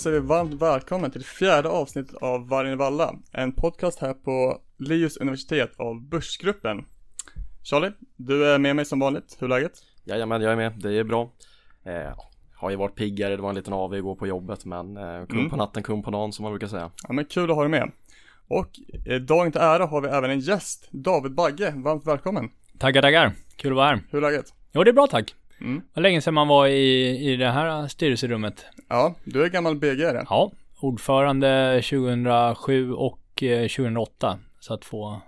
säger vi varmt välkommen till fjärde avsnittet av Vargen i Valla, en podcast här på Linus universitet av Börsgruppen. Charlie, du är med mig som vanligt, hur är läget? Jajamän, jag är med, det är bra. Eh, har ju varit piggare, det var en liten AV igår på jobbet, men eh, kung Mm. på natten, kung på dagen som man brukar säga. Ja men kul att ha dig med. Och eh, dagen till ära har vi även en gäst, David Bagge, varmt välkommen. Tackar, tackar. Kul att vara här. Hur är läget? Jo, det är bra tack. Mm. Var länge sedan man var i, i det här styrelserummet. Ja, du är gammal BG-are. Ja, ordförande 2007 och eh, 2008. Så att få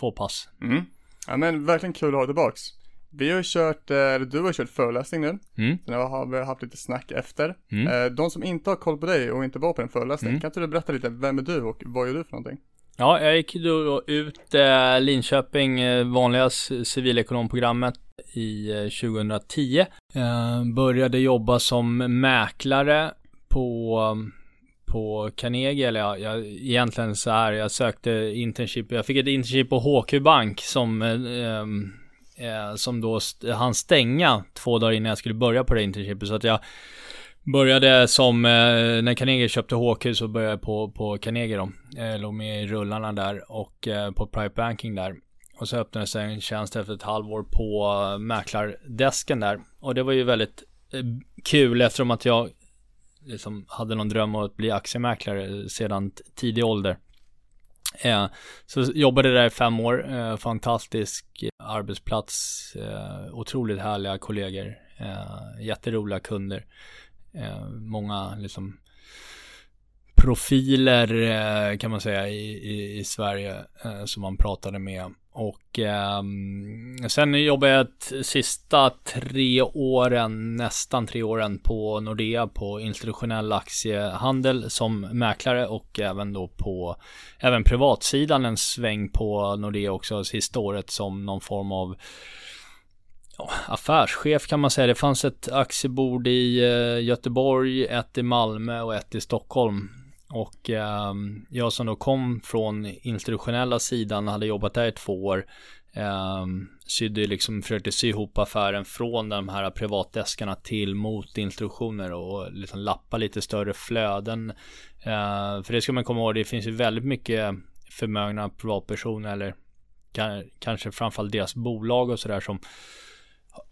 två pass. Mm. Ja men verkligen kul att ha tillbaks. Vi har kört, eh, eller du har kört föreläsning nu. Mm. Sen har vi haft lite snack efter. Mm. Eh, De som inte har koll på dig och inte var på en föreläsning, Mm. kan inte du berätta lite, vem är du och vad gör du för någonting? Ja, jag gick då ut eh, Linköping, eh, vanliga civilekonomprogrammet i eh, 2010. Eh, började jobba som mäklare på, på Carnegie, eller ja, jag, egentligen så här, jag sökte internship, jag fick ett internship på HQ Bank som, eh, eh, eh, som då st- han stänga två dagar innan jag skulle börja på det internshipet, så att jag Började som, eh, när Carnegie köpte HQ så började jag på, på Carnegie då. Jag låg med i rullarna där och eh, på Private Banking där. Och så öppnade sig en tjänst efter ett halvår på eh, mäklardesken där. Och det var ju väldigt eh, kul eftersom att jag liksom hade någon dröm om att bli aktiemäklare sedan tidig ålder. Eh, så jobbade där i fem år, eh, fantastisk arbetsplats, eh, otroligt härliga kollegor, eh, jätteroliga kunder eh, många liksom profiler kan man säga i, i, i Sverige som man pratade med. Och eh, sen jobbade jag ett, sista tre åren, nästan tre åren på Nordea på institutionell aktiehandel som mäklare och även då på även privatsidan en sväng på Nordea också sista året som någon form av ja, affärschef kan man säga. Det fanns ett aktiebord i eh, Göteborg, ett i Malmö och ett i Stockholm. Och eh, jag som då kom från institutionella sidan hade jobbat där i två år. Eh, sydde liksom, försökte sy ihop affären från de här privatdeskarna till mot institutioner och liksom lappa lite större flöden. Eh, för det ska man komma ihåg, det finns ju väldigt mycket förmögna privatpersoner eller kanske framförallt deras bolag och sådär som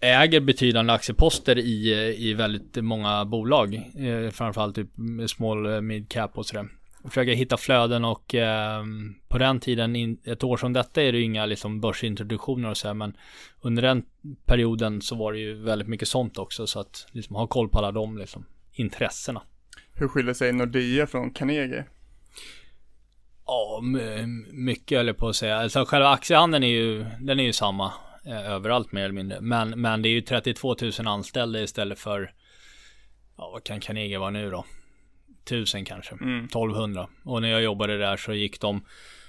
äger betydande aktieposter i, i väldigt många bolag. Eh, framförallt typ small mid cap och sådär. Och Försöka hitta flöden och eh, på den tiden, in, ett år som detta är det ju inga liksom börsintroduktioner och så här, men under den perioden så var det ju väldigt mycket sånt också så att liksom ha koll på alla de liksom intressena. Hur skiljer sig Nordea från Carnegie? Ja, mycket höll jag på att säga. Alltså själva aktiehandeln är ju, den är ju samma eh, överallt mer eller mindre. Men, men det är ju 32 000 anställda istället för, ja vad kan Carnegie vara nu då? 1000 kanske, Mm. 1200. Och när jag jobbade där så gick de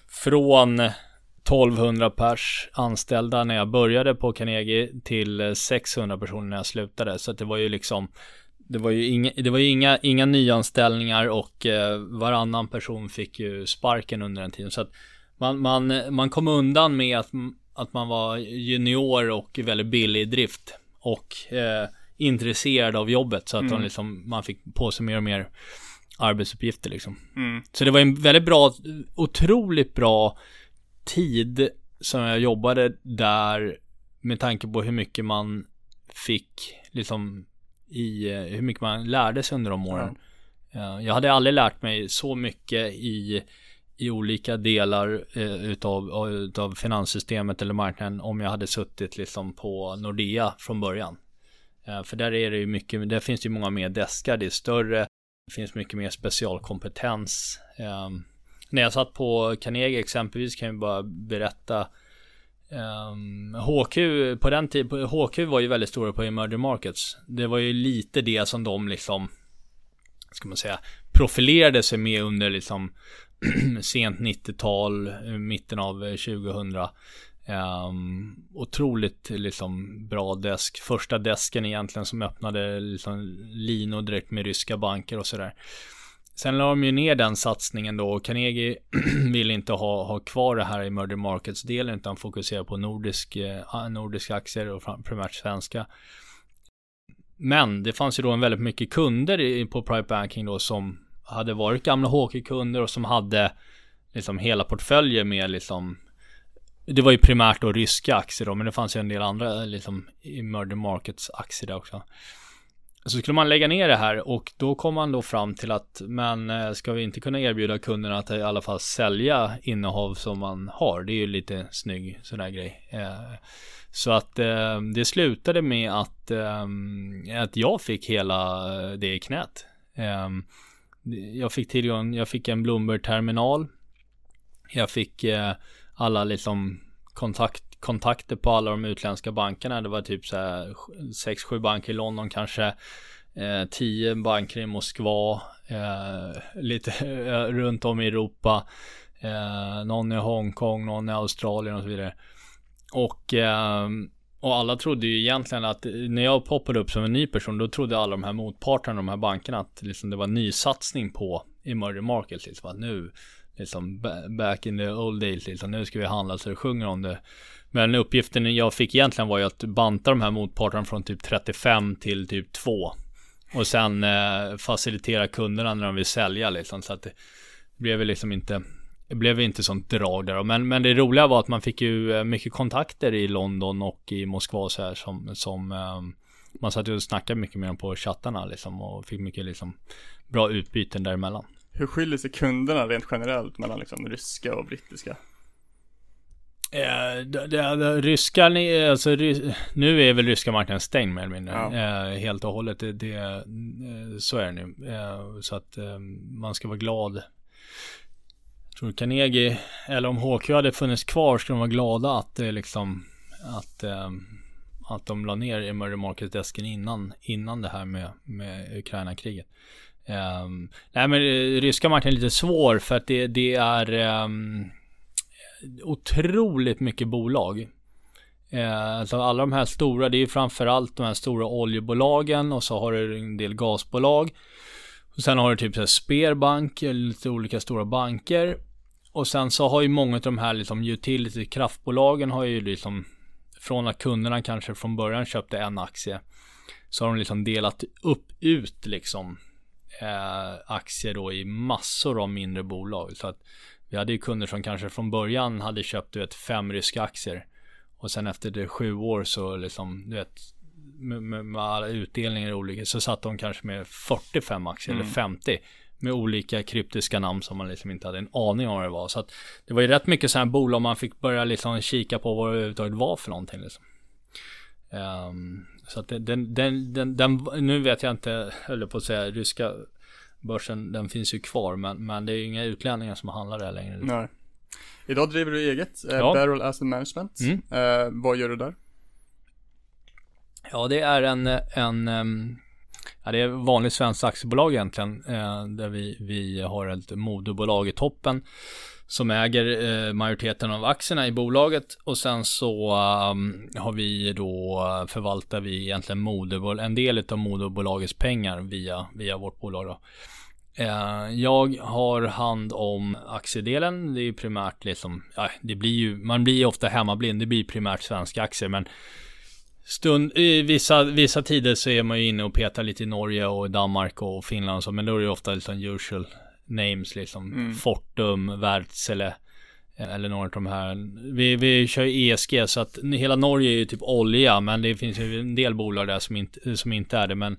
från 1200 pers anställda när jag började på Carnegie till eh, 600 personer när jag slutade. Så det var ju liksom det var ju inga, det var inga, inga nyanställningar och eh, varannan person fick ju sparken under den tiden. Så att man, man, man kom undan med att, att man var junior och väldigt billig i drift. Och eh, intresserad av jobbet. Så att Mm. liksom, man fick på sig mer och mer arbetsuppgifter liksom. Mm. Så det var en väldigt bra, otroligt bra tid som jag jobbade där med tanke på hur mycket man fick liksom i eh, hur mycket man lärde sig under de åren. Eh, Jag hade aldrig lärt mig så mycket i, i olika delar eh, utav, av- utav finanssystemet eller marknaden om jag hade suttit liksom på Nordea från början. Eh, För där är det ju mycket, där finns det ju många mer deskar, det är större, det finns mycket mer specialkompetens. Eh, När jag satt på Carnegie exempelvis kan jag bara berätta ehm, Um, HQ på den tiden, HQ var ju väldigt stora på emerging markets. Det var ju lite det som de liksom, ska man säga, profilerade sig med under liksom sent 90-tal, eh, mitten av eh, 2000. Um, ehm, otroligt liksom bra desk. Första desken egentligen som öppnade liksom linor direkt med ryska banker och sådär. Sen la de ju ner den satsningen då och Carnegie vill inte ha, ha kvar det här i Murder markets-delen utan fokusera på nordisk, eh, nordiska aktier och fram- primärt svenska. Men det fanns ju då en väldigt mycket kunder i, på private banking då som hade varit gamla hockeykunder och som hade liksom hela portföljer med liksom det var ju primärt då ryska aktier då, men det fanns ju en del andra liksom emerging markets aktier där också. Så skulle man lägga ner det här och då kom man då fram till att men eh, ska vi inte kunna erbjuda kunderna att i alla fall sälja innehav som man har? Det är ju lite snygg sån här grej. Eh, så att eh, det slutade med att, eh, att jag fick hela det i knät. Jag fick tillgång, jag fick en Bloomberg-terminal. Jag fick eh, alla liksom kontakt kontakter på alla de utländska bankerna. Det var typ så här 6-7 banker i London kanske. 10 eh, banker i Moskva. Eh, lite eh, runt om i Europa. Eh, någon i Hongkong, någon i Australien och så vidare. Och ehm, och alla trodde ju egentligen att när jag poppade upp som en ny person då trodde alla de här motparterna, de här bankerna att liksom det var nysatsning på emerging markets. Liksom att nu, liksom back in the old days, liksom, nu ska vi handla så det sjunger om det. Men uppgiften jag fick egentligen var ju att banta de här motparterna från typ 35 till typ 2. Och sen eh, facilitera kunderna när de vill sälja liksom. Så att det blev liksom inte det blev inte sånt drag där. Men, men det roliga var att man fick ju eh, mycket kontakter i London och i Moskva så här som, som eh, man satt och snackade mycket med dem på chattarna liksom och fick mycket liksom bra utbyten däremellan. Hur skiljer sig kunderna rent generellt mellan liksom ryska och brittiska? Eh, det, det, ryska, alltså nu är väl ryska marknaden stängd mer eller mindre. Ja. Eh, helt och hållet. Det, det, eh, så är det nu. Eh, så att man ska vara glad. Jag tror Carnegie, eller om HQ hade funnits kvar, skulle de vara glada att det liksom, att, eh, att de la ner emerging market-desken innan, innan det här med, med Ukraina-kriget. Um, nej men eh, ryska marknaden är lite svår för att det, det är um, otroligt mycket bolag. Eh, alltså alla de här stora, det är framförallt de här stora oljebolagen och så har du en del gasbolag. Och sen har du typ så Sperbank, lite olika stora banker. Och sen så har ju många av de här liksom utility kraftbolagen har ju liksom från att kunderna kanske från början köpte en aktie så har de liksom delat upp ut liksom eh, aktier då i massor av mindre bolag. Så att vi hade ju kunder som kanske från början hade köpt du vet, fem ryska aktier. Och sen efter det sju år så liksom, du vet, med, med, med alla utdelningar olika, så satt de kanske med 45 aktier mm. eller 50. Med olika kryptiska namn som man liksom inte hade en aning om vad det var. Så att det var ju rätt mycket sådana här bolag man fick börja liksom kika på vad det överhuvudtaget var för någonting liksom. Um, så att den, den, den, den, nu vet jag inte, höll på att säga, ryska börsen den finns ju kvar men, men det är ju inga utlänningar som handlar där längre. Nej. Idag driver du eget, eh, ja. Barrel Asset Management. Mm. Eh, vad gör du där? Ja det är en, en ja, det är vanligt svenskt aktiebolag egentligen. Eh, där vi, vi har ett moderbolag i toppen. Som äger eh, majoriteten av aktierna i bolaget och sen så um, har vi då eh, förvaltar vi egentligen moderbol en del av moderbolagets pengar via, via vårt bolag då. Eh, jag har hand om aktiedelen. Det är primärt liksom, det blir ju, man blir ju ofta hemmablind. Det blir primärt svenska aktier, men stund, i vissa, vissa tider så är man ju inne och petar lite i Norge och Danmark och Finland och så, men då är det ofta liksom usual names liksom. Mm. Fortum, Wärtsilä eller några av de här. Vi, vi kör ESG så att hela Norge är ju typ olja, men det finns ju en del bolag där som inte, som inte är det, men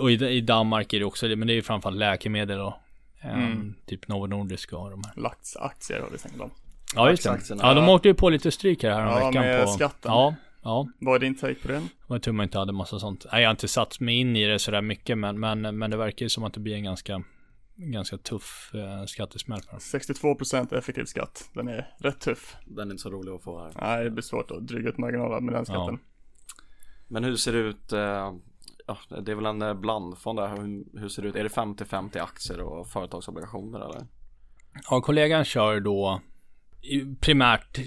och i, i Danmark är det också det, men det är ju framförallt läkemedel och mm. um, typ Novo Nordisk och de här. Laxaktier har vi tänkt om. Ja, just det. Ja, de åkte ju på lite stryk här, här ja, veckan med på skatten. Ja, ja. Vad är din take på den? Jag tror man inte hade massa sånt. Nej, jag har inte satt mig in i det sådär mycket, men, men, men det verkar ju som att det blir en ganska ganska tuff eh, skattesmäll för dem. 62% effektiv skatt. Den är rätt tuff. Den är inte så rolig att få här. Nej, det blir svårt att dryga ut marginaler med den skatten. Ja. Men hur ser det ut eh, ja, det är väl en eh, blandfond där. Hur, hur ser det ut? Är det 50-50 aktier och företagsobligationer eller? Ja, kollegan kör då primärt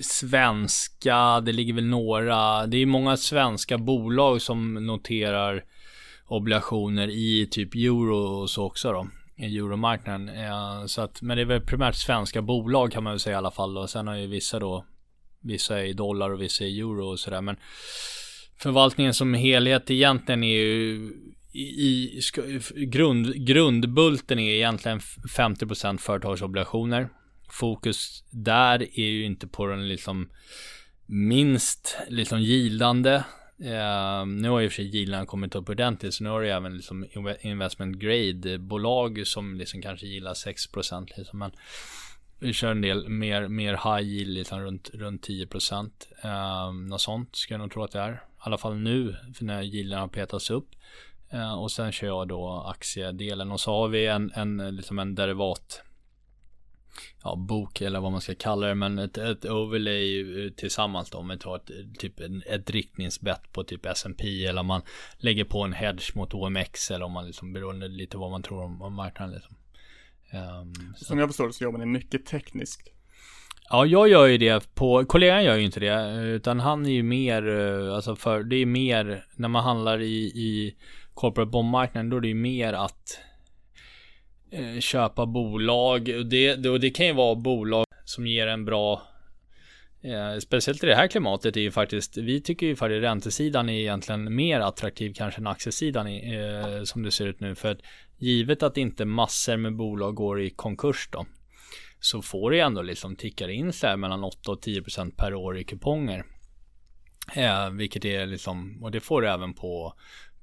svenska, det ligger väl några, det är många svenska bolag som noterar obligationer i typ euro och så också då. I euromarknaden. Eh, så att, men det är väl primärt svenska bolag kan man väl säga i alla fall. Och sen har ju vissa då, vissa är i dollar och vissa är i euro och sådär. Men Förvaltningen som helhet egentligen är ju i, grund, grundbulten är egentligen 50% företagsobligationer. Fokus där är ju inte på den liksom minst liksom gildande. Eh, nu har ju för sig yielden kommit upp ordentligt så nu har du även liksom investment grade bolag som liksom kanske gillar 6% liksom. Men vi kör en del mer, mer high yield liksom runt, runt 10% eh, Något sånt ska jag nog tro att det är. I alla fall nu för när yielden har petats upp. eh, och sen kör jag då aktiedelen och så har vi en, en, liksom en derivat ja, bok eller vad man ska kalla det, men ett, ett overlay tillsammans då, om vi tar ett, typ ett riktningsbett på typ S&P eller om man lägger på en hedge mot OMX eller om man liksom beroende lite vad man tror om, om marknaden liksom. Um, Som jag förstår det så jobbar ni mycket tekniskt. Ja, jag gör ju det på, kollegan gör ju inte det, utan han är ju mer, eh, alltså för, det är mer, när man handlar i, i corporate bondmarknaden, då är det ju mer att Eh, Eh, köpa bolag. Och det, det, det kan ju vara bolag som ger en bra eh, Speciellt i det här klimatet är ju faktiskt, vi tycker ju faktiskt räntesidan är egentligen mer attraktiv kanske än aktiesidan eh, som det ser ut nu. För att givet att inte massor med bolag går i konkurs då, så får det ändå liksom tickar in så här mellan 8 och 10% per år i kuponger. Eh, vilket är liksom, och det får du även på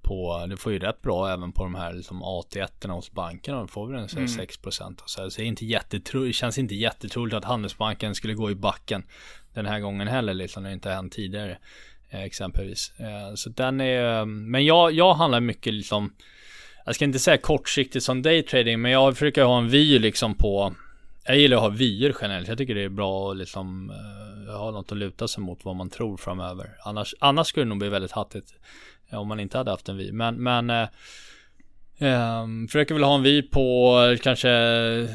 på, det får ju rätt bra även på de här liksom AT1 hos bankerna. Då får vi en mm. 6% och så, här. så det, är inte jättetro, det känns inte jättetroligt att Handelsbanken skulle gå i backen den här gången heller liksom. Det har inte hänt tidigare eh, exempelvis. Eh, så den är, men jag, jag handlar mycket liksom jag ska inte säga kortsiktigt som daytrading, men jag försöker ha en vy liksom på jag gillar att ha vyer generellt. Jag tycker det är bra att liksom uh, ha något att luta sig mot vad man tror framöver. Annars, annars skulle det nog bli väldigt hattigt om man inte hade haft en vy. Men, men eh, eh, försöker väl ha en vy på kanske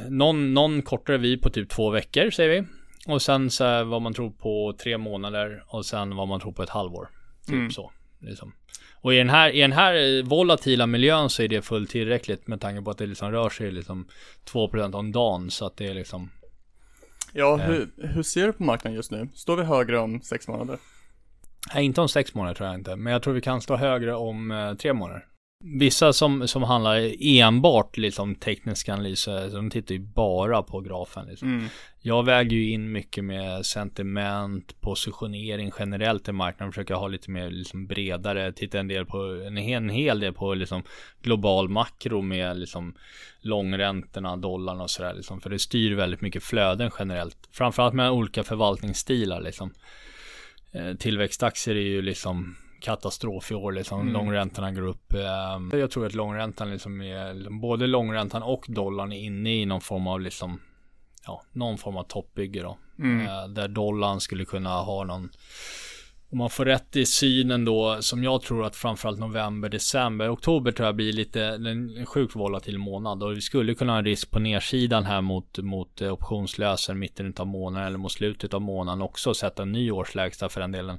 någon, någon kortare vy på typ två veckor säger vi. Och sen så här, vad man tror på tre månader och sen vad man tror på ett halvår. Typ mm. så. Liksom. Och i den, här, i den här volatila miljön så är det fullt tillräckligt med tanke på att det liksom rör sig liksom 2% om dagen så att det är liksom Ja, eh. hur, hur ser du på marknaden just nu? Står vi högre om sex månader? Nej, inte om sex månader tror jag inte. Men jag tror vi kan stå högre om eh, tre månader. Vissa som, som handlar enbart liksom teknisk analys, de tittar ju bara på grafen. Liksom. Mm. Jag väger ju in mycket med sentiment, positionering generellt i marknaden, försöker ha lite mer liksom bredare, titta en del på, en hel, en hel del på liksom global makro med liksom långräntorna, dollarn och sådär liksom. För det styr väldigt mycket flöden generellt. Framförallt med olika förvaltningsstilar liksom. Eh, tillväxtaktier är ju liksom katastrof i år liksom. Mm. Långräntorna går upp. Ehm, jag tror att långräntan liksom är, både långräntan och dollarn är inne i någon form av liksom, ja, någon form av toppbygge då. Mm. Eh, där dollarn skulle kunna ha någon om man får rätt i synen då, som jag tror att framförallt november, december, oktober tror jag blir lite en sjukt volatil månad och vi skulle kunna ha en risk på nedsidan här mot, mot eh, optionslösen mitten av månaden eller mot slutet av månaden också sätta en ny årslägsta för den delen.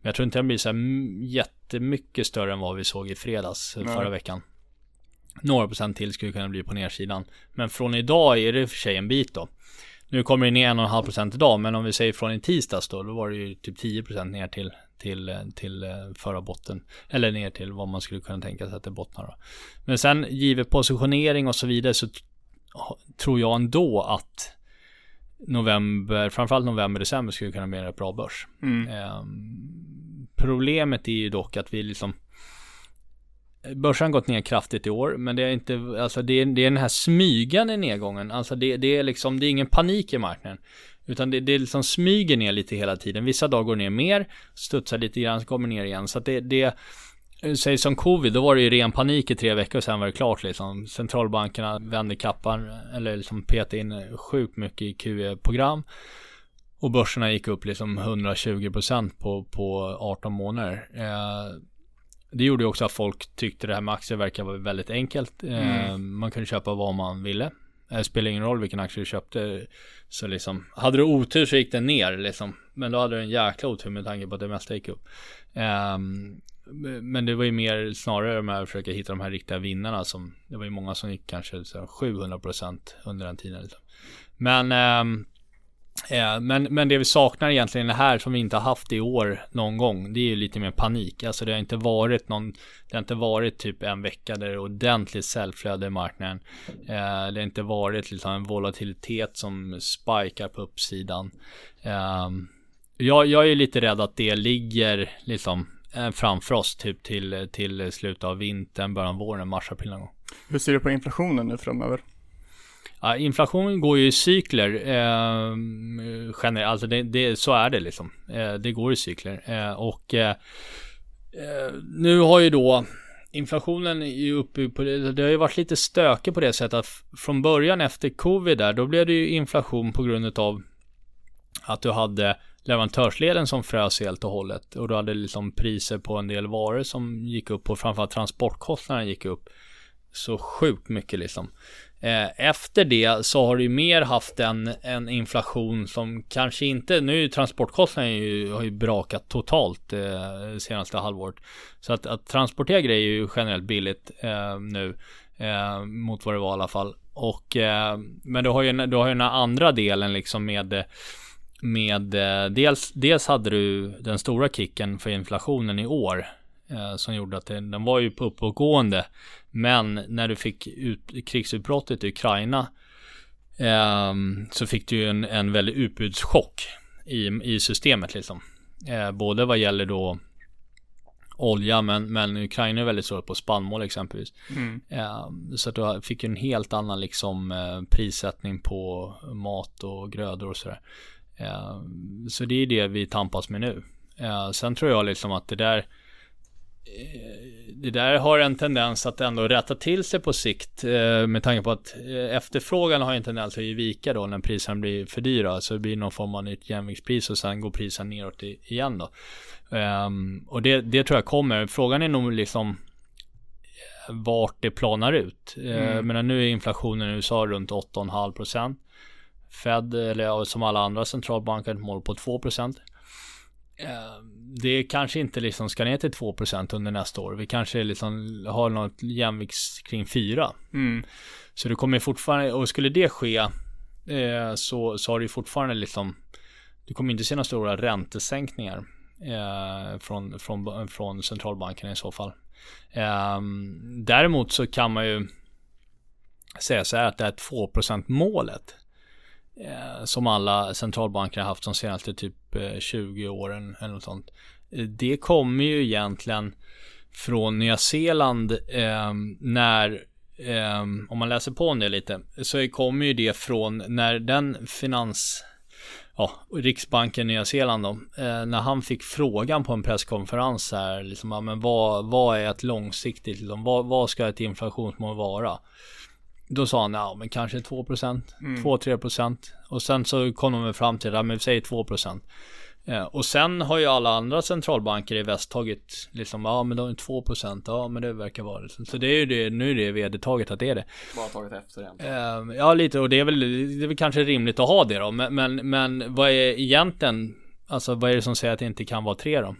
Men jag tror inte den blir så här jättemycket större än vad vi såg i fredags Nej. förra veckan. Några procent till skulle kunna bli på nedsidan. Men från idag är det för sig en bit då. Nu kommer det ner 1,5% idag, men om vi säger från i tisdags då, då var det ju typ 10% ner till, till, till eh, förra botten. Eller ner till vad man skulle kunna tänka sig att det bottnar då. Men sen givet positionering och så vidare så tror jag ändå att november, framförallt november, december skulle kunna bli en rätt bra börs. Mm. Eh, problemet är ju dock att vi liksom Börsen har gått ner kraftigt i år, men det är inte, alltså det är, det är den här smygande nedgången. Alltså det, det är liksom, det är ingen panik i marknaden. Utan det, det liksom smyger ner lite hela tiden. Vissa dagar går ner mer, studsar lite grann, så kommer ner igen. Så att det, det Säg som covid, då var det ju ren panik i tre veckor och sen var det klart liksom. Centralbankerna vände kappan, eller liksom petade in sjukt mycket i QE-program. Och börserna gick upp liksom 120% på, på 18 månader. Eh, det gjorde ju också att folk tyckte det här med aktier verkar vara väldigt enkelt. Mm. Man kunde köpa vad man ville. Det eh, spelar ingen roll vilken aktie du köpte. Så liksom, hade du otur så gick den ner liksom. Men då hade du en jäkla otur med tanke på att det mesta gick upp. Um, men det var ju mer snarare med att försöka hitta de här riktiga vinnarna som, det var ju många som gick kanske 700% under den tiden. Liksom. Men um, Eh, men, men det vi saknar egentligen det här som vi inte har haft i år någon gång. Det är ju lite mer panik. Alltså det har inte varit någon. Det har inte varit typ en vecka där det är ordentligt säljflöde i marknaden. Eh, det har inte varit liksom en volatilitet som spikar på uppsidan. Eh, jag, jag är lite rädd att det ligger liksom eh, framför oss typ till, till slutet av vintern, början av våren, mars, april någon gång. Hur ser du på inflationen nu framöver? Ja, inflation går ju i cykler. Eh, generellt, alltså det, det, så är det liksom. Eh, det går i cykler. Eh, och eh, eh nu har ju då inflationen är uppe på det. Det har ju varit lite stökigt på det sättet att från början efter covid där, då blev det ju inflation på grund av att du hade leverantörsleden som frös helt och hållet. Och du hade liksom priser på en del varor som gick upp och framförallt transportkostnaderna gick upp så sjukt mycket liksom. Eh, efter det så har du mer haft en, en inflation som kanske inte, nu är ju transportkostnaden ju, har ju brakat totalt eh, senaste halvåret. Så att, att transportera grejer är ju generellt billigt eh, nu. Eh, mot vad det var i alla fall. Och, eh, men du har ju, du har ju den andra delen liksom med med eh, dels, dels hade du den stora kicken för inflationen i år eh, som gjorde att den, den var ju på uppåtgående. Men när du fick ut, krigsutbrottet i Ukraina eh, så fick du ju en, en väldig utbudschock i, i systemet liksom. Eh, både vad gäller då olja, men, men Ukraina är väldigt svårt på spannmål exempelvis. Mm. Eh, så att du fick en helt annan liksom eh, prissättning på mat och grödor och sådär. Eh, så det är det vi tampas med nu. Eh, sen tror jag liksom att det där det där har en tendens att ändå rätta till sig på sikt eh, med tanke på att eh, efterfrågan har en tendens att ge vika då när priserna blir för dyra. Så det blir någon form av nytt jämviktspris och sen går priserna neråt igen då. Ehm, och det, det tror jag kommer. Frågan är nog liksom vart det planar ut. Mm. Men nu är inflationen i USA runt 8,5 procent. Fed, eller som alla andra centralbanker, ett mål på 2 procent. Ehm, det kanske inte liksom ska ner till 2% under nästa år. Vi kanske liksom har något jämvikts kring 4. Mm. Så det kommer fortfarande, och skulle det ske eh, så, så har det fortfarande liksom, du kommer inte se några stora räntesänkningar eh, från, från, från centralbanken i så fall. Eh, däremot så kan man ju säga så här att det här 2% målet Eh, som alla centralbanker har haft de senaste typ eh, 20 åren eller något sånt. Eh, det kommer ju egentligen från Nya Zeeland eh, när eh, om man läser på om det lite så kommer ju det från när den finans ja, Riksbanken Nya Zeeland då, eh, när han fick frågan på en presskonferens här, liksom, ja, men vad, vad är ett långsiktigt, liksom, vad, vad ska ett inflationsmål vara? Då sa han, ja men kanske 2%, mm. 2-3% och sen så kom de fram till, ja men vi säger 2%. Eh, och sen har ju alla andra centralbanker i väst tagit liksom, ja men de är 2% ja men det verkar vara det. Så det är ju det, nu är det vedertaget att det är det. Bara tagit efter egentligen. Eh, ja lite och det är väl, det är väl kanske rimligt att ha det då. Men, men, men vad är egentligen, alltså vad är det som säger att det inte kan vara 3 då?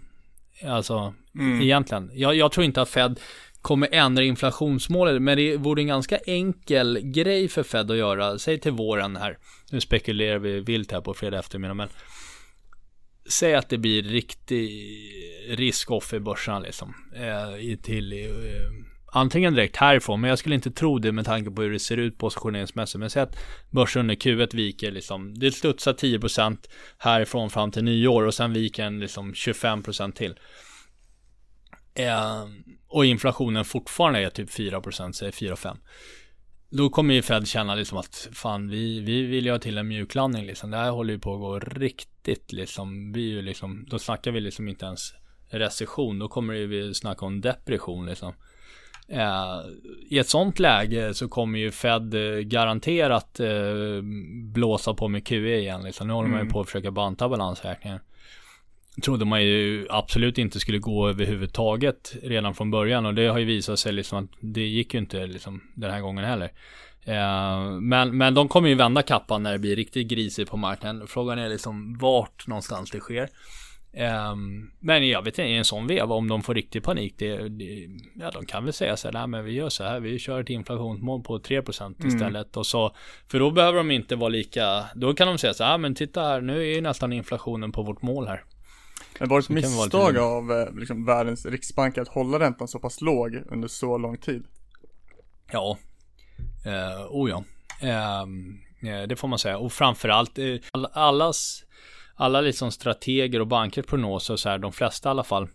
Alltså mm. egentligen. Jag, jag tror inte att Fed kommer ändra inflationsmålet. Men det vore en ganska enkel grej för Fed att göra. Säg till våren här. Nu spekulerar vi vilt här på fredag eftermiddag. Men säg att det blir riktig risk-off i börserna liksom. Eh, till eh, antingen direkt härifrån, men jag skulle inte tro det med tanke på hur det ser ut positioneringsmässigt. Men säg att börsen under Q1 viker liksom, det studsar 10% härifrån fram till nyår och sen viker den liksom 25% till. Eh, och inflationen fortfarande är typ 4%, säg 4-5. Då kommer ju Fed känna liksom att fan vi, vi vill ju ha till en mjuklandning liksom. Det här håller ju på att gå riktigt liksom. Vi ju liksom, då snackar vi liksom inte ens recession. Då kommer vi snacka om depression liksom. Eh, I ett sånt läge så kommer ju Fed eh, garanterat eh, blåsa på med QE igen liksom. Nu håller mm. man ju mm. på att försöka banta balansräkningen trodde man ju absolut inte skulle gå överhuvudtaget redan från början och det har ju visat sig liksom att det gick ju inte liksom den här gången heller. Eh, men, men de kommer ju vända kappan när det blir riktigt grisigt på marknaden. Frågan är liksom vart någonstans det sker. Um, men jag vet inte, i en sån veva om de får riktig panik, det, det, ja de kan väl säga så här, nej men vi gör så här, vi kör ett inflationsmål på 3% Mm. istället och så, för då behöver de inte vara lika, då kan de säga så här, men titta här, nu är ju nästan inflationen på vårt mål här. Men var det ett misstag av eh, liksom, världens riksbank att hålla räntan så pass låg under så lång tid? Ja, uh, oh ja. Ehm, eh, det får man säga. Och framförallt, all, allas, alla liksom strateger och bankers prognoser, så här, de flesta i alla fall,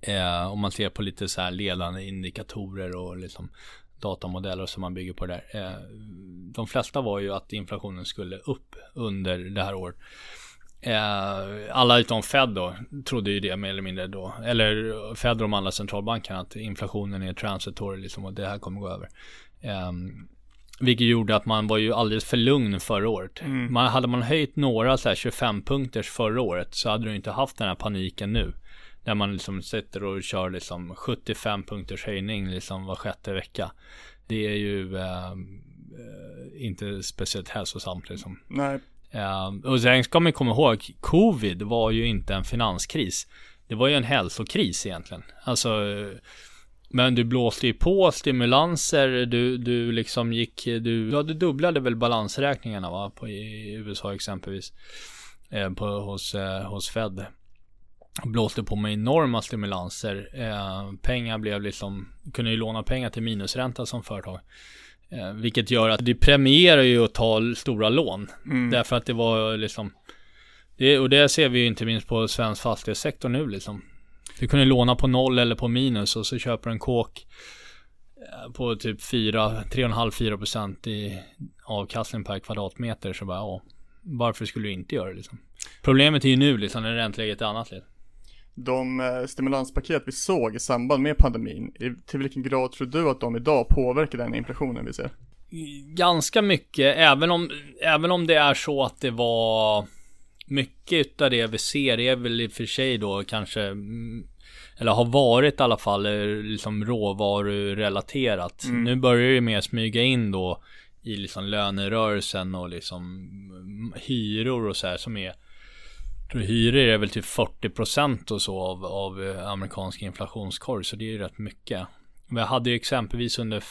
eh, om man ser på lite så här ledande indikatorer och liksom datamodeller som man bygger på det där. Eh, de flesta var ju att inflationen skulle upp under det här året. Eh, alla utom Fed då trodde ju det mer eller mindre då. Eller Fed och de andra centralbankerna att inflationen är transitory liksom och det här kommer gå över. Eh, vilket gjorde att man var ju alldeles för lugn förra året. Man, hade man höjt några så här 25 punkters förra året så hade du inte haft den här paniken nu. Där man liksom sitter och kör liksom 75 punkters höjning liksom var sjätte vecka. Det är ju eh, eh, inte speciellt hälsosamt liksom. Nej, Ehm, och sen ska man komma ihåg, covid var ju inte en finanskris. Det var ju en hälsokris egentligen. Alltså, men du blåste ju på stimulanser, du, du liksom gick, du, ja, du dubblade väl balansräkningarna va, på, i USA exempelvis. Eh, på, hos, eh, hos Fed. Blåste på med enorma stimulanser. Eh, pengar blev liksom, kunde ju låna pengar till minusränta som företag. Eh, vilket gör att det premierar ju att ta stora lån. Därför att det var liksom det, Och det ser vi ju inte minst på svensk fastighetssektor nu liksom. Du kunde låna på noll eller på minus och så köper du en kåk eh, på typ 4, 3,5-4% i avkastning per kvadratmeter. Så bara ja, varför skulle du inte göra det liksom? Problemet är ju nu liksom när ränteläget är annat. Liksom. De eh, stimulanspaket vi såg i samband med pandemin, till vilken grad tror du att de idag påverkar den inflationen vi ser? ganska mycket, även om, även om det är så att det var mycket utav det vi ser är väl i och för sig då kanske mm, eller har varit i alla fall eh, liksom råvarurelaterat. Nu börjar det mer smyga in då i liksom lönerörelsen och liksom mm, hyror och så här som är tror hyror är väl typ 40% och så av, av eh, amerikansk inflationskorg så det är ju rätt mycket. Vi hade ju exempelvis under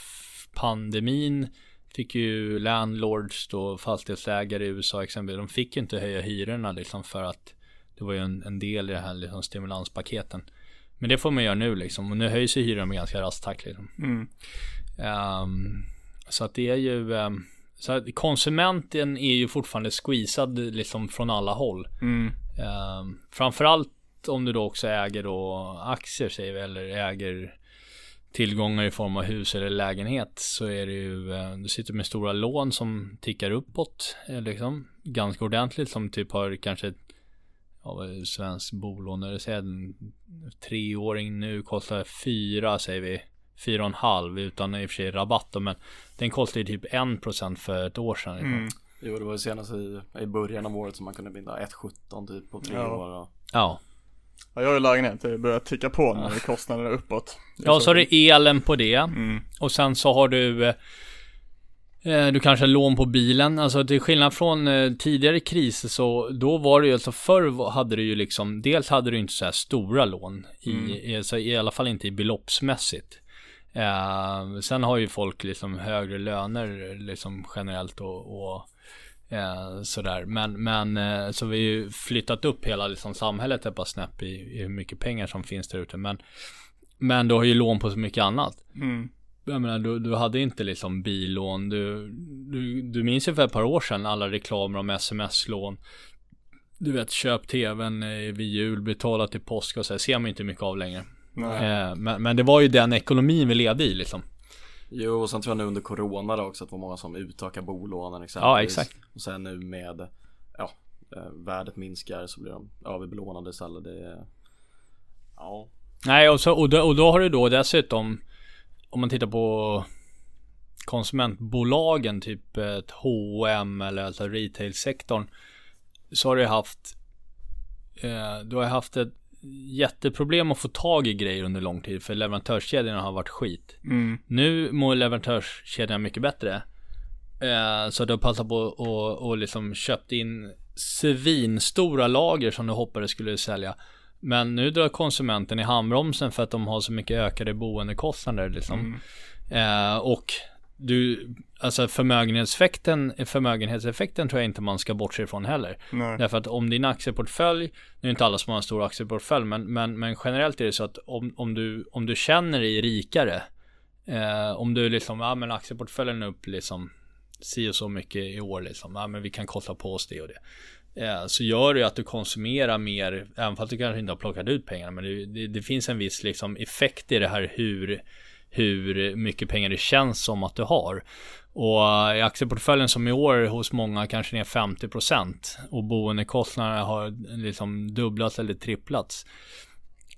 pandemin fick ju landlords då fastighetsägare i USA exempelvis. De fick ju inte höja hyrorna liksom för att det var ju en, en del i det här liksom stimulanspaketen. Men det får man göra nu liksom och nu höjs ju hyrorna med ganska rask takt liksom. Mm. Ehm, så att det är ju ehm, så konsumenten är ju fortfarande squeezad liksom från alla håll. Mm. Um, framförallt om du då också äger då aktier säger vi, eller äger tillgångar i form av hus eller lägenhet så är det ju, eh, du sitter med stora lån som tickar uppåt eh, liksom ganska ordentligt som typ har kanske ja, svensk bolån, eller säger en treåring nu kostar fyra säger vi, fyra och en halv utan i och för sig rabatt då, men den kostade ju typ 1% för ett år sedan. Mm. Jo, det var ju senast i, i början av året som man kunde binda 1,17 typ på tre Ja. år. Och, Ja. Ja, jag har ju lägenhet, det börjar ticka på när kostnaderna är uppåt. Ja, så har du elen på det. Mm. Och sen så har du eh, Du kanske har lån på bilen. Alltså till skillnad från eh, tidigare kriser så då var det ju alltså förr hade du ju liksom Dels hade du inte så här stora lån i, i, alltså, i alla fall inte i beloppsmässigt. Eh, sen har ju folk liksom högre löner liksom generellt och, och eh, sådär. Men, men eh, så vi har ju flyttat upp hela liksom, samhället ett par snäpp i, i hur mycket pengar som finns där ute. Men, men du har ju lån på så mycket annat. Mm. Jag menar, du, du hade inte liksom billån. Du, du, du minns ju för ett par år sedan alla reklamer om sms-lån. Du vet, köp tvn eh, vid jul, betala till påsk och så här, ser man inte mycket av längre. Eh, men, men det var ju den ekonomin vi levde i liksom. jo, och sen tror jag nu under corona då också att det var många som utökar bolånen exempelvis. Ja, exakt. Och sen nu med, ja, eh, värdet minskar så blir de överbelånade istället. Det ja, Nej, och, så, och, då, och då har du då dessutom, om man tittar på konsumentbolagen, typ ett H&M eller alltså retailsektorn, så har du haft, eh, du har haft ett jätteproblem att få tag i grejer under lång tid, för leverantörskedjorna har varit skit. Mm. Nu mår leverantörskedjan mycket bättre. Eh, så du har passat på och, och liksom köpt in svinstora lager som du hoppades skulle sälja. Men nu drar konsumenten i handbromsen för att de har så mycket ökade boendekostnader liksom. Mm. Eh, och du, alltså förmögenhetseffekten, förmögenhetseffekten tror jag inte man ska bortse ifrån heller. Nej. Därför att om din aktieportfölj, nu är inte alla som har en stor aktieportfölj, men, men, men generellt är det så att om, om, du, om du känner dig rikare, eh, om du liksom, ja men aktieportföljen är upp liksom si och så mycket i år liksom, ja men vi kan kosta på oss det och det. Eh, så gör det ju att du konsumerar mer, även fast du kanske inte har plockat ut pengarna, men det, det, det finns en viss liksom effekt i det här hur hur mycket pengar det känns som att du har. Och eh, i aktieportföljen som i år hos många kanske ner 50% och boendekostnaderna har liksom dubblats eller tripplats.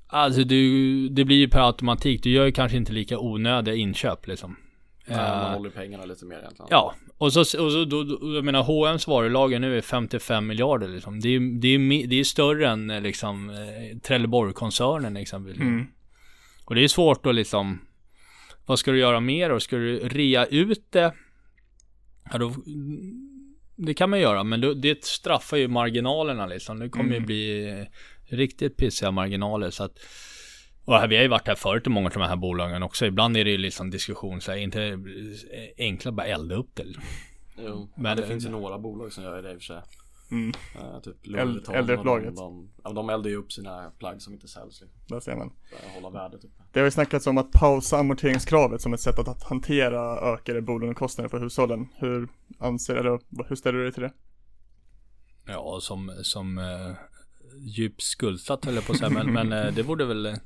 Alltså du, det blir ju per automatik, du gör ju kanske inte lika onödiga inköp liksom. Nej, man Eh, håller pengarna lite mer egentligen. Ja, och så, och så då, då, jag menar H&M's varulager nu är 55 miljarder liksom. Det är, det är, det är större än eh, liksom Trelleborg-koncernen exempelvis. Mm. Och det är svårt att liksom, vad ska du göra mer då? Ska du rea ut det? Ja, då, det kan man göra, men då, det straffar ju marginalerna liksom. Det kommer ju Mm. bli eh, riktigt pissiga marginaler så att och här, vi har ju varit här förut i många av de här bolagen också. Ibland är det ju liksom diskussion så här, inte enkla bara elda upp det. Jo, Men men det det- finns ju några bolag som gör det i och för sig. Mm. Uh, typ och De, de, eldar ju upp sina plagg som inte säljs liksom, Där ser man. hålla värdet uppe. Det har ju snackats om att pausa amorteringskravet som ett sätt att, att hantera ökade bolånekostnader för hushållen. Hur anser eller hur ställer du dig till det? Ja, som, som uh, djupt skuldsatt höll jag på att säga, men, men eh, det borde väl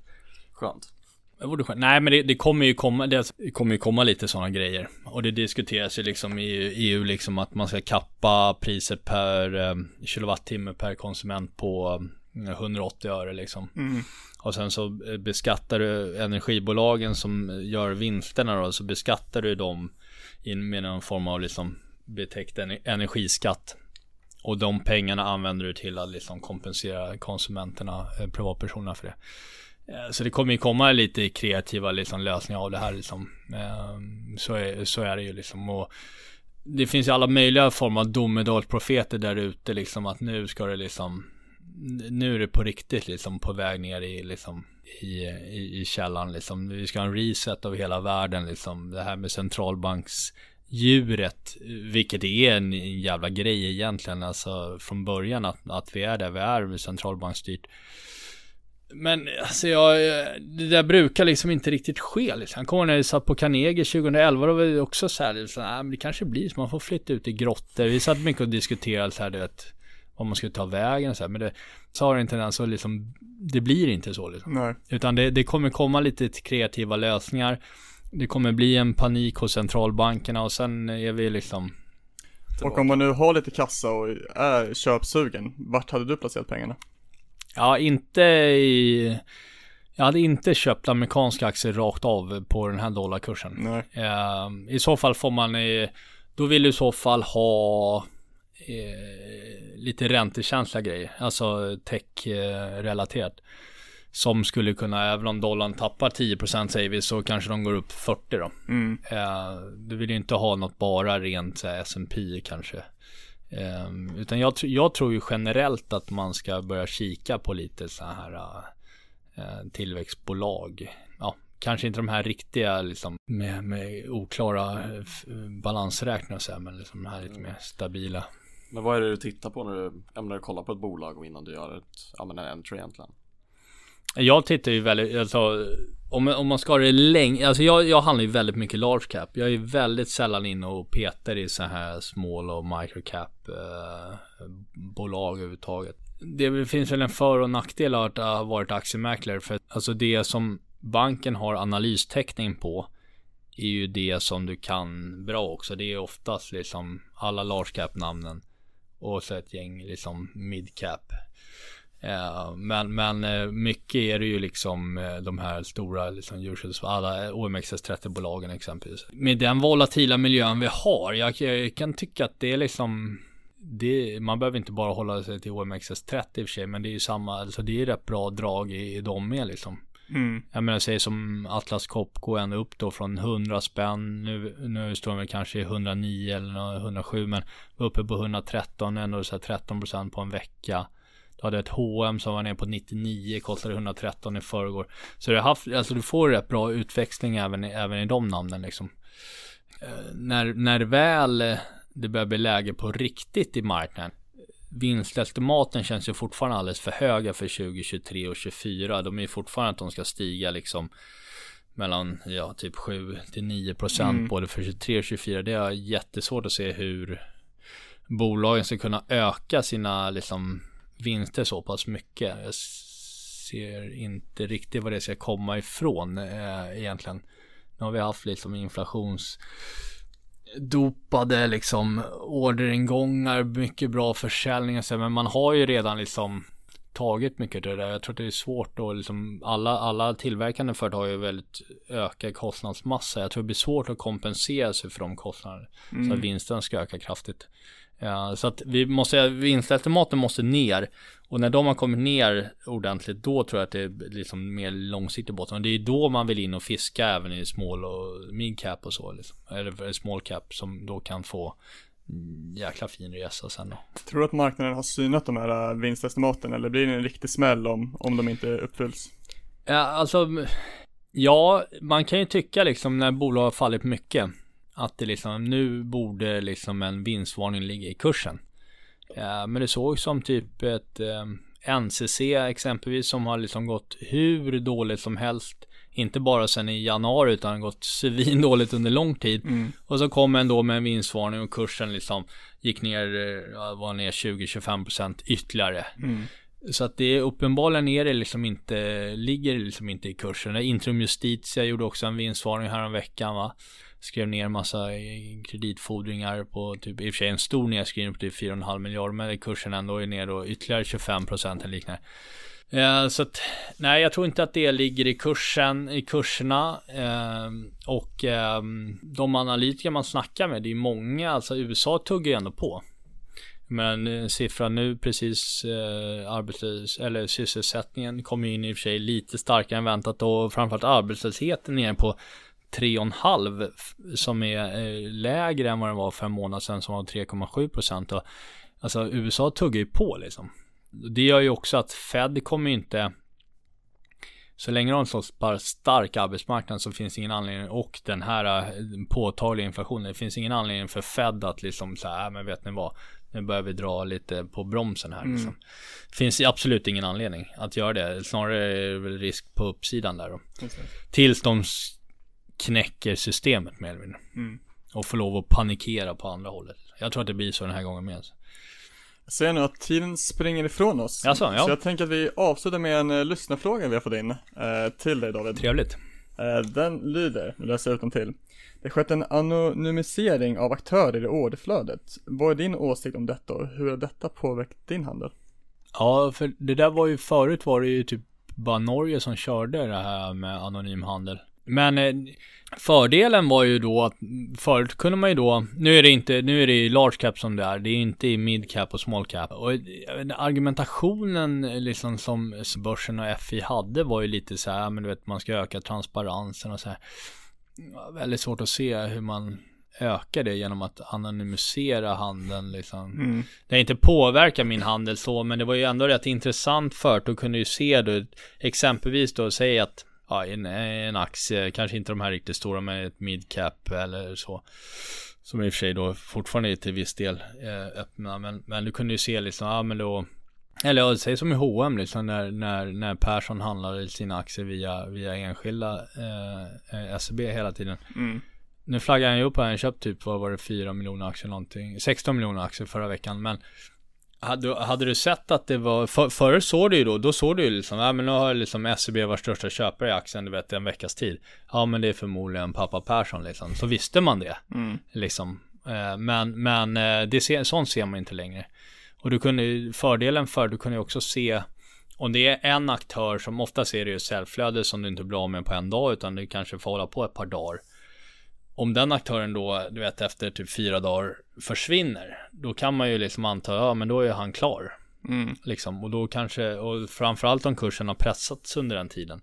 Skönt. Det borde skönt. Nej men det, det kommer ju komma, det kommer ju komma lite sådana grejer. Och det diskuteras ju liksom i EU liksom att man ska kappa priset per eh, kilowattimme per konsument på eh, 180 öre liksom. Mm. Och sen så eh, beskattar du energibolagen som gör vinsterna då, så beskattar du dem in med någon form av liksom betäckt ener- energiskatt. Och de pengarna använder du till att liksom kompensera konsumenterna, eh, privatpersonerna för det. Eh, så det kommer ju komma lite kreativa liksom lösningar av det här liksom. Ehm, så är, så är det ju liksom. Och det finns ju alla möjliga former av domedagsprofeter där ute liksom att nu ska det liksom nu är det på riktigt liksom på väg ner i liksom i, i, i källan liksom. Vi ska ha en reset av hela världen liksom. Det här med centralbanksdjuret, vilket är en, en jävla grej egentligen, alltså från början att, att vi är där vi är centralbanksstyrt. Men alltså jag, det där brukar liksom inte riktigt ske liksom. Jag kommer när jag satt på Carnegie 2011, då var det också så här, liksom, äh, men det kanske blir så, man får flytta ut i grottor. Vi satt mycket och diskuterade så här, du vet, vad man skulle ta vägen och så här, men det så har det inte den så liksom, det blir inte så liksom. Nej. Utan det, det kommer komma lite kreativa lösningar. Det kommer bli en panik hos centralbankerna och sen är vi liksom Och om man nu har lite kassa och är köpsugen, vart hade du placerat pengarna? Ja, inte i... Jag hade inte köpt amerikanska aktier rakt av på den här dollarkursen. Nej. Eh, I så fall får man... Eh, då vill du i så fall ha eh, lite räntekänsliga grejer. Alltså tech-relaterat. Som skulle kunna, även om dollarn tappar 10% säger vi, så kanske de går upp 40 då. Mm. Eh, du vill ju inte ha något bara rent S&P kanske. Eh, utan jag, jag tror ju generellt att man ska börja kika på lite så här eh, tillväxtbolag. Ja, kanske inte de här riktiga liksom med, med oklara eh, balansräkningar och så här, men liksom de här lite mer stabila. Men vad är det du tittar på när du ämnar kolla på ett bolag och innan du gör ett, ja men en entry egentligen? Jag tittar ju väldigt, alltså om, om man ska ha det länge, alltså jag, jag handlar ju väldigt mycket large cap. Jag är väldigt sällan inne och petar i så här small och micro cap eh, bolag överhuvudtaget. Det finns väl en för och nackdel av att ha varit aktiemäklare för alltså det som banken har analystäckning på är ju det som du kan bra också. Det är oftast liksom alla large cap namnen och så ett gäng liksom mid cap. Eh, men, men eh, mycket är det ju liksom eh, de här stora liksom djurskydds, alla OMXS30-bolagen exempelvis. Med den volatila miljön vi har, jag, jag kan tycka att det är liksom det, man behöver inte bara hålla sig till OMXS30 i och för sig, men det är ju samma, alltså det är rätt bra drag i, i dem med liksom. Mm. Jag menar, säg som Atlas Copco ända upp då från 100 spänn. Nu, nu står de väl kanske i 109 eller 107 men uppe på 113, ändå så här 13 procent på en vecka. Du hade ett H&M som var ner på 99, kostade 113 i förrgår. Så du, har haft, alltså du får rätt bra utväxling även, även i de namnen liksom. Eh, när, när väl eh, det börjar bli läge på riktigt i marknaden. Vinstestimaten känns ju fortfarande alldeles för höga för 2023 och 2024. De är ju fortfarande att de ska stiga liksom mellan ja, typ 7 till 9 procent Mm. både för 23 och 24. Det är jättesvårt att se hur bolagen ska kunna öka sina liksom vinster så pass mycket. Jag ser inte riktigt vad det ska komma ifrån eh, egentligen. Nu har vi haft liksom inflations dopade liksom orderingångar, mycket bra försäljning och så, men man har ju redan liksom tagit mycket av det där. Jag tror att det är svårt då liksom alla, alla tillverkande företag har ju väldigt ökad kostnadsmassa. Jag tror det blir svårt att kompensera sig för de kostnaderna så att vinsten ska öka kraftigt. Så att vi måste, vinstestimaten måste ner och när de har kommit ner ordentligt då tror jag att det är liksom mer långsiktig botten och det är då man vill in och fiska även i small och mid cap och så liksom. Eller small cap som då kan få jäkla fin resa sen då. Tror du att marknaden har synat de här äh, vinstestimaten eller blir det en riktig smäll om, om de inte uppfylls? Ja, alltså Ja, man kan ju tycka liksom när bolag har fallit mycket att det liksom nu borde liksom en vinstvarning ligga i kursen. Ja, men det såg som typ ett eh, NCC exempelvis som har liksom gått hur dåligt som helst. Inte bara sen i januari utan gått svin dåligt under lång tid. Mm. Och så kom ändå med en vinstvarning och kursen liksom gick ner, eh, var ner 20-25% ytterligare. Mm. Så att det är uppenbarligen är det liksom inte, ligger liksom inte i kursen. Intrum Justitia gjorde också en vinstvarning här om veckan va. Skrev ner massa kreditfordringar på typ, i och för sig en stor nedskrivning på typ 4,5 miljarder. Men kursen ändå är ner då ytterligare 25 procent eller liknande. Eh, så att, nej jag tror inte att det ligger i kursen, i kurserna. Eh, och eh, de analytiker man snackar med, det är många, alltså USA tuggar ju ändå på. Men eh, siffran nu precis eh, arbetslös eller sysselsättningen kommer in i och för sig lite starkare än väntat och framförallt arbetslösheten ner på 3,5 f- som är eh, lägre än vad den var för en månad sedan som var 3,7 procent. Alltså USA tuggar ju på liksom. Det gör ju också att Fed kommer inte så länge de har en så stark arbetsmarknad så finns det ingen anledning och den här eh, påtagliga inflationen. Det finns ingen anledning för Fed att liksom så här, "Äh, men vet ni vad? Nu börjar vi dra lite på bromsen här liksom. Finns absolut ingen anledning att göra det. Snarare är det väl risk på uppsidan där då. Tills de knäcker systemet mer eller mindre. Mm. Och får lov att panikera på andra hållet. Jag tror att det blir så den här gången med. Jag ser nu att tiden springer ifrån oss. Jaså, ja. Så jag tänker att vi avslutar med en uh, lyssnarfråga vi har fått in eh, till dig David. Trevligt. Eh, den lyder, nu läser jag ut den till. Det skett en anonymisering av aktörer i orderflödet. Vad är din åsikt om detta och hur har detta påverkat din handel? Ja, för det där var ju förut var det ju typ bara Norge som körde det här med anonym handel. Men eh, fördelen var ju då att förut kunde man ju då, nu är det inte, nu är det i large cap som det är, det är inte i mid cap och small cap. Och eh, argumentationen eh, liksom som börsen och FI hade var ju lite så här, men du vet man ska öka transparensen och så här. Väldigt svårt att se hur man ökar det genom att anonymisera handeln liksom. Mm. Det inte påverkat min handel så, men det var ju ändå rätt intressant för att då kunde ju se då, exempelvis då, säg att ja, en, en aktie, kanske inte de här riktigt stora, men ett midcap eller så. Som i och för sig då fortfarande är till viss del eh, öppna, men, men du kunde ju se liksom, ja men då eller ja, säg som i H&M liksom när, när, när Persson handlade sina aktier via, via enskilda eh, eh, SEB hela tiden. Mm. Nu flaggar han ju upp här, han köpt typ, vad var det, 4 miljoner aktier någonting, 16 miljoner aktier förra veckan, men hade, hade du sett att det var, för, förr såg du ju då, då såg du ju liksom, ja men nu har liksom SEB varit största köpare i aktien, du vet, en veckas tid. Ja men det är förmodligen pappa Persson liksom, så visste man det. Mm. Liksom. Eh, Men, men eh, det ser, sånt ser man inte längre. Och du kunde, fördelen för, du kunde också se om det är en aktör som oftast är det ju säljflöde som du inte blir av med på en dag utan du kanske får hålla på ett par dagar. Om den aktören då, du vet efter typ fyra dagar försvinner, då kan man ju liksom anta, ja men då är han klar. Mm. Liksom. Och då kanske, och framförallt om kursen har pressats under den tiden.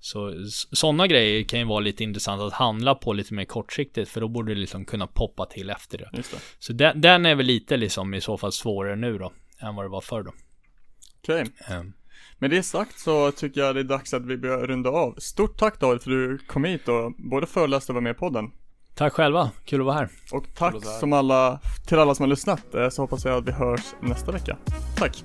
Så sådana grejer kan ju vara lite intressant att handla på lite mer kortsiktigt för då borde det liksom kunna poppa till efter det. Just det. Så den, den är väl lite liksom i så fall svårare nu då än vad det var förr då. Okej. Ehm, Med det sagt så tycker jag det är dags att vi börjar runda av. Stort tack David för att du kom hit och både föreläste och var med i podden. Tack själva, kul att vara här. Och tack som alla, till alla som har lyssnat. Eh, Så hoppas jag att vi hörs nästa vecka. Tack!